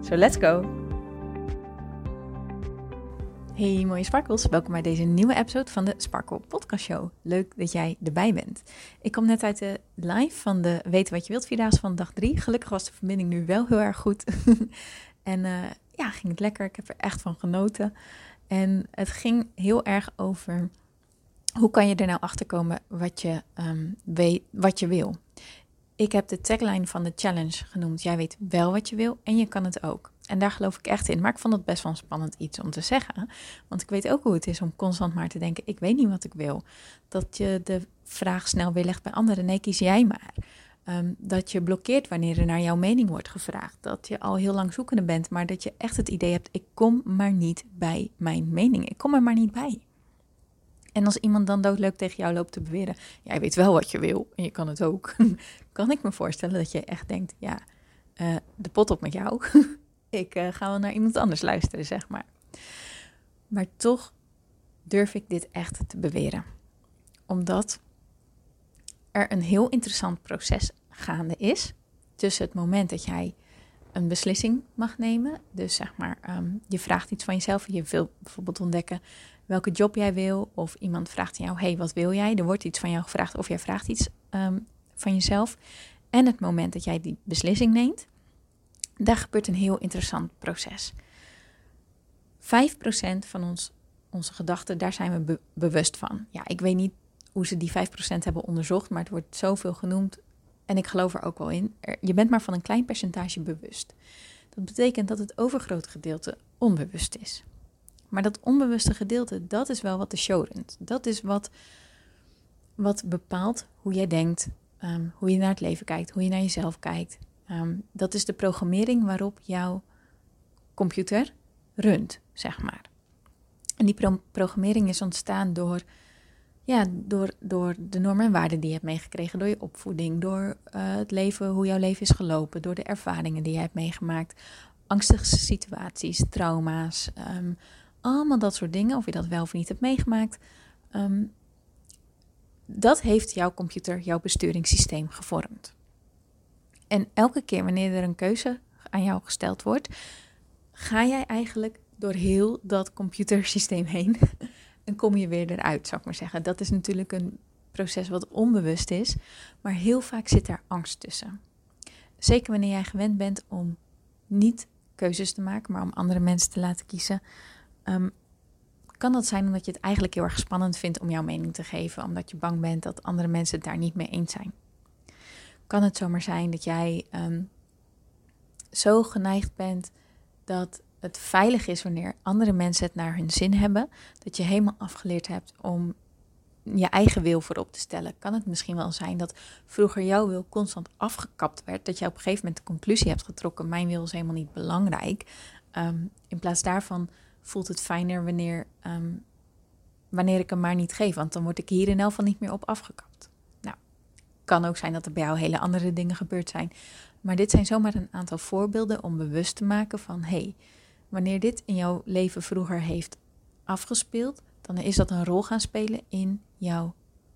So let's go! Hey mooie sparkles, welkom bij deze nieuwe episode van de Sparkle Podcast Show. Leuk dat jij erbij bent. Ik kom net uit de live van de Weten wat je wilt vierdaagse van dag 3. Gelukkig was de verbinding nu wel heel erg goed. en uh, ja, ging het lekker. Ik heb er echt van genoten. En het ging heel erg over hoe kan je er nou achter komen wat je, um, weet, wat je wil. Ik heb de tagline van de challenge genoemd. Jij weet wel wat je wil en je kan het ook. En daar geloof ik echt in. Maar ik vond het best wel spannend iets om te zeggen. Want ik weet ook hoe het is om constant maar te denken: ik weet niet wat ik wil. Dat je de vraag snel weer legt bij anderen. Nee, kies jij maar. Um, dat je blokkeert wanneer er naar jouw mening wordt gevraagd. Dat je al heel lang zoekende bent, maar dat je echt het idee hebt: ik kom maar niet bij mijn mening. Ik kom er maar niet bij. En als iemand dan doodleuk tegen jou loopt te beweren: jij weet wel wat je wil en je kan het ook. kan ik me voorstellen dat je echt denkt: ja, uh, de pot op met jou. ik uh, ga wel naar iemand anders luisteren, zeg maar. Maar toch durf ik dit echt te beweren. Omdat er een heel interessant proces gaande is tussen het moment dat jij een beslissing mag nemen. Dus zeg maar, um, je vraagt iets van jezelf. Je wil bijvoorbeeld ontdekken welke job jij wil. Of iemand vraagt jou, hey, wat wil jij? Er wordt iets van jou gevraagd of jij vraagt iets um, van jezelf. En het moment dat jij die beslissing neemt, daar gebeurt een heel interessant proces. 5% van ons, onze gedachten, daar zijn we be bewust van. Ja, ik weet niet hoe ze die 5% hebben onderzocht, maar het wordt zoveel genoemd. En ik geloof er ook wel in. Je bent maar van een klein percentage bewust. Dat betekent dat het overgrote gedeelte onbewust is. Maar dat onbewuste gedeelte, dat is wel wat de show runt. Dat is wat, wat bepaalt hoe jij denkt, um, hoe je naar het leven kijkt, hoe je naar jezelf kijkt. Um, dat is de programmering waarop jouw computer runt, zeg maar. En die pro programmering is ontstaan door, ja, door, door de normen en waarden die je hebt meegekregen, door je opvoeding, door uh, het leven, hoe jouw leven is gelopen, door de ervaringen die je hebt meegemaakt, angstige situaties, trauma's, um, allemaal dat soort dingen, of je dat wel of niet hebt meegemaakt. Um, dat heeft jouw computer, jouw besturingssysteem gevormd. En elke keer wanneer er een keuze aan jou gesteld wordt, ga jij eigenlijk door heel dat computersysteem heen en kom je weer eruit, zou ik maar zeggen. Dat is natuurlijk een proces wat onbewust is, maar heel vaak zit daar angst tussen. Zeker wanneer jij gewend bent om niet keuzes te maken, maar om andere mensen te laten kiezen, um, kan dat zijn omdat je het eigenlijk heel erg spannend vindt om jouw mening te geven, omdat je bang bent dat andere mensen het daar niet mee eens zijn. Kan het zomaar zijn dat jij um, zo geneigd bent dat het veilig is wanneer andere mensen het naar hun zin hebben, dat je helemaal afgeleerd hebt om je eigen wil voorop te stellen. Kan het misschien wel zijn dat vroeger jouw wil constant afgekapt werd, dat je op een gegeven moment de conclusie hebt getrokken: mijn wil is helemaal niet belangrijk. Um, in plaats daarvan voelt het fijner wanneer, um, wanneer ik hem maar niet geef, want dan word ik hier in elk geval niet meer op afgekapt. Nou, kan ook zijn dat er bij jou hele andere dingen gebeurd zijn. Maar dit zijn zomaar een aantal voorbeelden om bewust te maken van hey, wanneer dit in jouw leven vroeger heeft afgespeeld, dan is dat een rol gaan spelen in jouw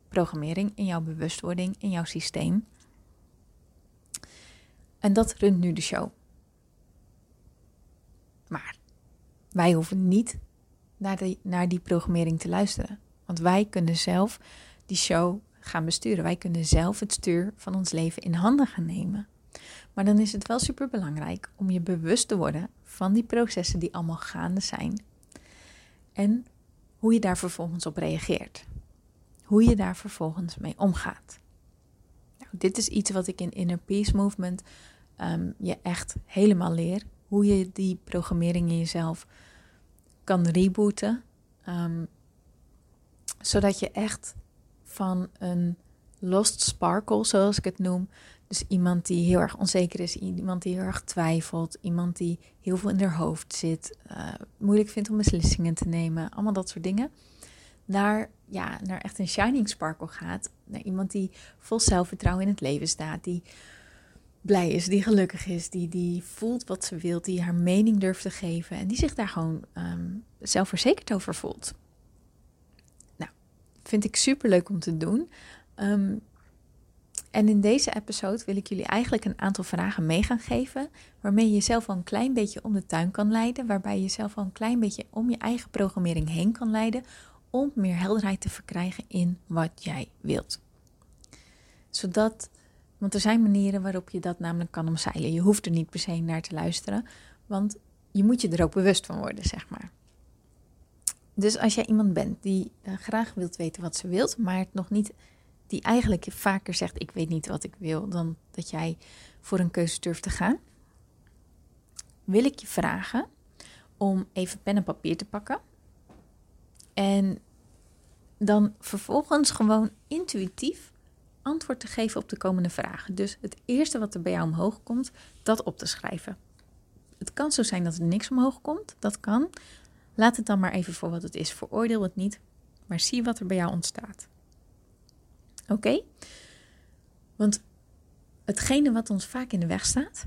programmering, in jouw bewustwording, in jouw systeem. En dat runt nu de show. Maar wij hoeven niet naar, de, naar die programmering te luisteren. Want wij kunnen zelf die show gaan besturen. Wij kunnen zelf het stuur van ons leven in handen gaan nemen. Maar dan is het wel super belangrijk om je bewust te worden van die processen die allemaal gaande zijn. En hoe je daar vervolgens op reageert. Hoe je daar vervolgens mee omgaat. Nou, dit is iets wat ik in Inner Peace Movement um, je echt helemaal leer hoe je die programmering in jezelf kan rebooten. Um, zodat je echt van een lost sparkle, zoals ik het noem, Dus iemand die heel erg onzeker is, iemand die heel erg twijfelt, iemand die heel veel in haar hoofd zit, uh, moeilijk vindt om beslissingen te nemen, allemaal dat soort dingen. Naar, ja, naar echt een shining sparkle gaat. Naar iemand die vol zelfvertrouwen in het leven staat, die blij is, die gelukkig is, die, die voelt wat ze wil, die haar mening durft te geven en die zich daar gewoon um, zelfverzekerd over voelt. Nou, vind ik super leuk om te doen. Um, en in deze episode wil ik jullie eigenlijk een aantal vragen mee gaan geven, waarmee je jezelf al een klein beetje om de tuin kan leiden, waarbij je jezelf al een klein beetje om je eigen programmering heen kan leiden, om meer helderheid te verkrijgen in wat jij wilt. Zodat, want er zijn manieren waarop je dat namelijk kan omzeilen. Je hoeft er niet per se naar te luisteren, want je moet je er ook bewust van worden, zeg maar. Dus als jij iemand bent die uh, graag wilt weten wat ze wilt, maar nog niet die eigenlijk vaker zegt: Ik weet niet wat ik wil, dan dat jij voor een keuze durft te gaan, wil ik je vragen om even pen en papier te pakken. En dan vervolgens gewoon intuïtief antwoord te geven op de komende vragen. Dus het eerste wat er bij jou omhoog komt, dat op te schrijven. Het kan zo zijn dat er niks omhoog komt, dat kan. Laat het dan maar even voor wat het is. Veroordeel het niet, maar zie wat er bij jou ontstaat. Oké? Want hetgene wat ons vaak in de weg staat,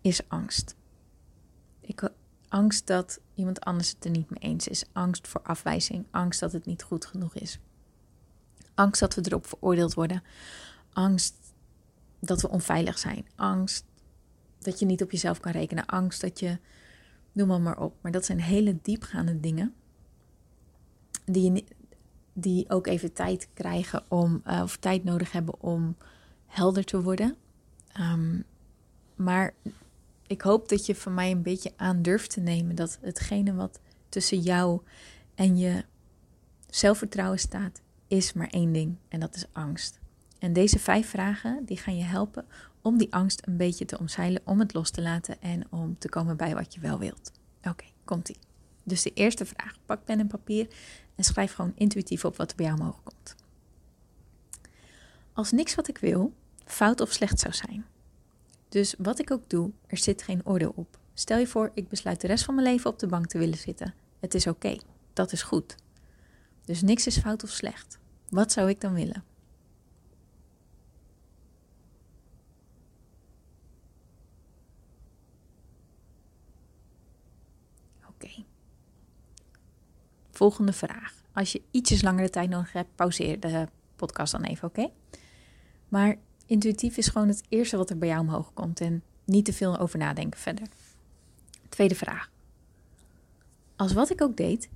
is angst. Ik, angst dat iemand anders het er niet mee eens is. Angst voor afwijzing. Angst dat het niet goed genoeg is. Angst dat we erop veroordeeld worden. Angst dat we onveilig zijn. Angst dat je niet op jezelf kan rekenen. Angst dat je. Noem maar, maar op. Maar dat zijn hele diepgaande dingen. Die die ook even tijd krijgen om, uh, of tijd nodig hebben om helder te worden. Um, maar ik hoop dat je van mij een beetje aan durft te nemen dat hetgene wat tussen jou en je zelfvertrouwen staat, is maar één ding en dat is angst. En deze vijf vragen die gaan je helpen om die angst een beetje te omzeilen, om het los te laten en om te komen bij wat je wel wilt. Oké, komt-ie. Dus de eerste vraag. Pak pen en papier en schrijf gewoon intuïtief op wat er bij jou omhoog komt. Als niks wat ik wil fout of slecht zou zijn. Dus wat ik ook doe, er zit geen oordeel op. Stel je voor, ik besluit de rest van mijn leven op de bank te willen zitten. Het is oké, dat is goed. Dus niks is fout of slecht. Wat zou ik dan willen? Oké. Volgende vraag. Als je ietsjes langere tijd nodig hebt, pauzeer de podcast dan even, oké? Maar intuïtief is gewoon het eerste wat er bij jou omhoog komt en niet te veel over nadenken verder. Tweede vraag. Als wat ik ook deed,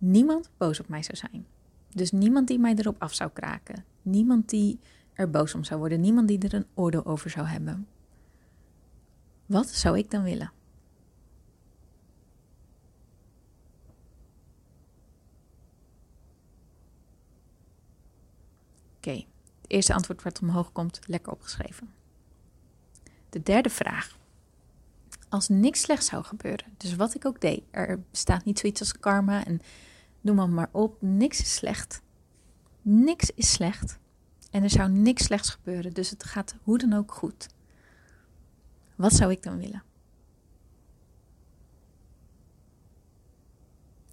niemand boos op mij zou zijn. Dus niemand die mij erop af zou kraken. Niemand die er boos om zou worden. Niemand die er een oordeel over zou hebben. Wat zou ik dan willen? Oké, het eerste antwoord wat omhoog komt, lekker opgeschreven. De derde vraag. Als niks slechts zou gebeuren, dus wat ik ook deed, er bestaat niet zoiets als karma en noem maar, maar op, niks is slecht. Niks is slecht. En er zou niks slechts gebeuren, dus het gaat hoe dan ook goed. Wat zou ik dan willen?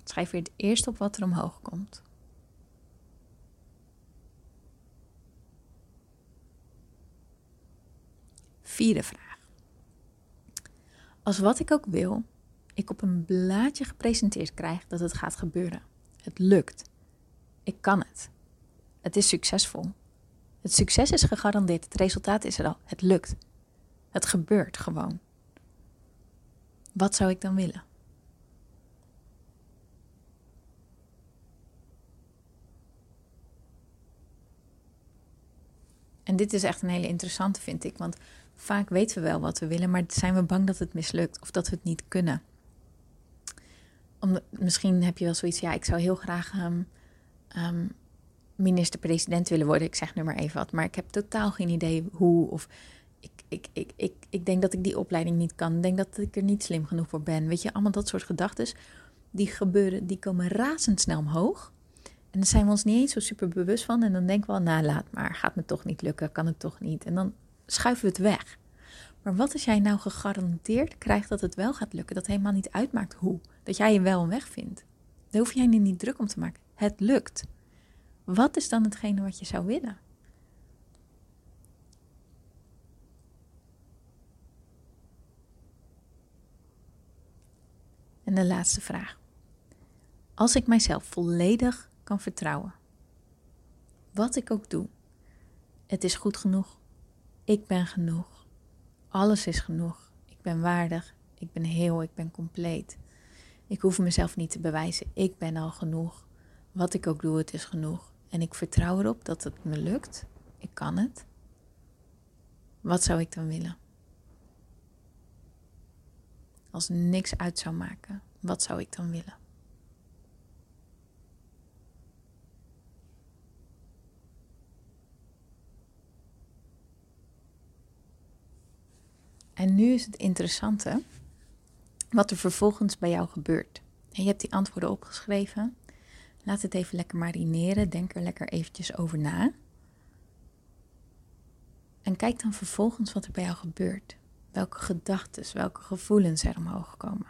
Schrijf weer het eerst op wat er omhoog komt. Vierde vraag. Als wat ik ook wil, ik op een blaadje gepresenteerd krijg dat het gaat gebeuren. Het lukt. Ik kan het. Het is succesvol. Het succes is gegarandeerd. Het resultaat is er al. Het lukt. Het gebeurt gewoon. Wat zou ik dan willen? En dit is echt een hele interessante, vind ik. Want vaak weten we wel wat we willen, maar zijn we bang dat het mislukt of dat we het niet kunnen. Om, misschien heb je wel zoiets, ja, ik zou heel graag um, minister-president willen worden. Ik zeg nu maar even wat, maar ik heb totaal geen idee hoe. Of ik, ik, ik, ik, ik denk dat ik die opleiding niet kan. Ik denk dat ik er niet slim genoeg voor ben. Weet je, allemaal dat soort gedachten. Die gebeuren, die komen razendsnel omhoog. En dan zijn we ons niet eens zo super bewust van. En dan denken we wel, nou laat maar, gaat me toch niet lukken, kan het toch niet. En dan schuiven we het weg. Maar wat als jij nou gegarandeerd krijgt dat het wel gaat lukken, dat helemaal niet uitmaakt hoe, dat jij je wel een weg vindt? Daar hoef jij je niet druk om te maken. Het lukt. Wat is dan hetgene wat je zou willen? En de laatste vraag. Als ik mijzelf volledig kan vertrouwen, wat ik ook doe, het is goed genoeg, ik ben genoeg, alles is genoeg, ik ben waardig, ik ben heel, ik ben compleet. Ik hoef mezelf niet te bewijzen, ik ben al genoeg. Wat ik ook doe, het is genoeg. En ik vertrouw erop dat het me lukt, ik kan het. Wat zou ik dan willen? Als niks uit zou maken, wat zou ik dan willen? En nu is het interessante wat er vervolgens bij jou gebeurt. En je hebt die antwoorden opgeschreven. Laat het even lekker marineren. Denk er lekker eventjes over na. En kijk dan vervolgens wat er bij jou gebeurt. Welke gedachten, welke gevoelens er omhoog komen.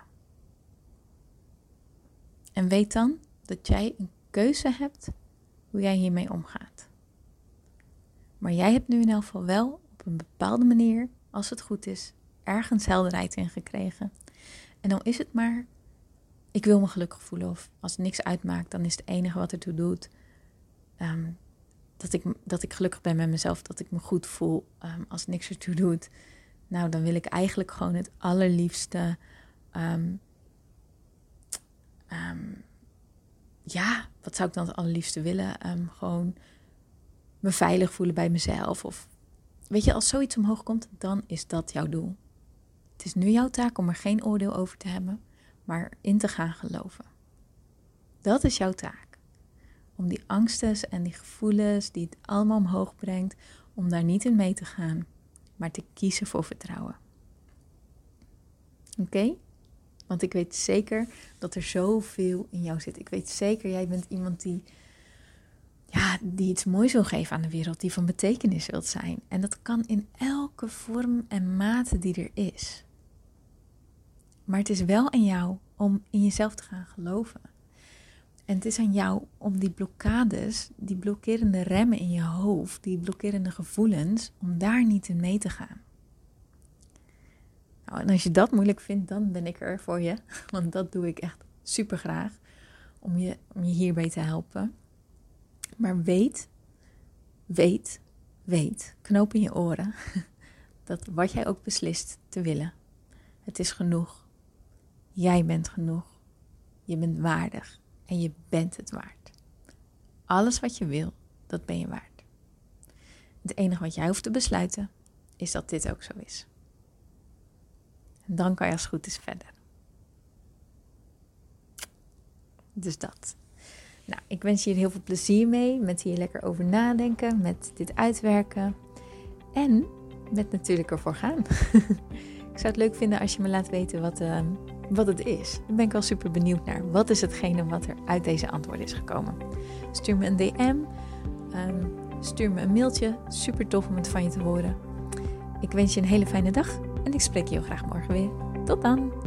En weet dan dat jij een keuze hebt hoe jij hiermee omgaat. Maar jij hebt nu in elk geval wel op een bepaalde manier, als het goed is, ergens helderheid in gekregen. En dan is het maar, ik wil me gelukkig voelen. Of als niks uitmaakt, dan is het enige wat ertoe doet. Ehm, dat, ik, dat ik gelukkig ben met mezelf, dat ik me goed voel. Um, als niks ertoe doet, nou dan wil ik eigenlijk gewoon het allerliefste. Ehm, ja, wat zou ik dan het allerliefste willen? gewoon me veilig voelen bij mezelf. Of weet je, als zoiets omhoog komt, dan is dat jouw doel. Is nu jouw taak om er geen oordeel over te hebben, maar in te gaan geloven. Dat is jouw taak. Om die angsten en die gevoelens die het allemaal omhoog brengt, om daar niet in mee te gaan, maar te kiezen voor vertrouwen. Oké? Want ik weet zeker dat er zoveel in jou zit. Ik weet zeker, jij bent iemand die, ja, die iets moois wil geven aan de wereld, die van betekenis wilt zijn. En dat kan in elke vorm en mate die er is. Maar het is wel aan jou om in jezelf te gaan geloven. En het is aan jou om die blokkades, die blokkerende remmen in je hoofd, die blokkerende gevoelens, om daar niet in mee te gaan. Nou, en als je dat moeilijk vindt, dan ben ik er voor je. Want dat doe ik echt super graag. Om je, om je hierbij te helpen. Maar weet, weet, weet, knoop in je oren. Dat wat jij ook beslist te willen, het is genoeg. Jij bent genoeg. Je bent waardig en je bent het waard. Alles wat je wil, dat ben je waard. Het enige wat jij hoeft te besluiten is dat dit ook zo is. En dan kan je als het goed is verder. Dus dat. Nou, ik wens je heel veel plezier mee met hier lekker over nadenken, met dit uitwerken en met natuurlijk ervoor gaan. ik zou het leuk vinden als je me laat weten wat, uh, wat het is. Daar ben ik wel super benieuwd naar. Wat is hetgene wat er uit deze antwoorden is gekomen? Stuur me een DM, ehm, stuur me een mailtje. Super tof om het van je te horen. Ik wens je een hele fijne dag en ik spreek je heel graag morgen weer. Tot dan!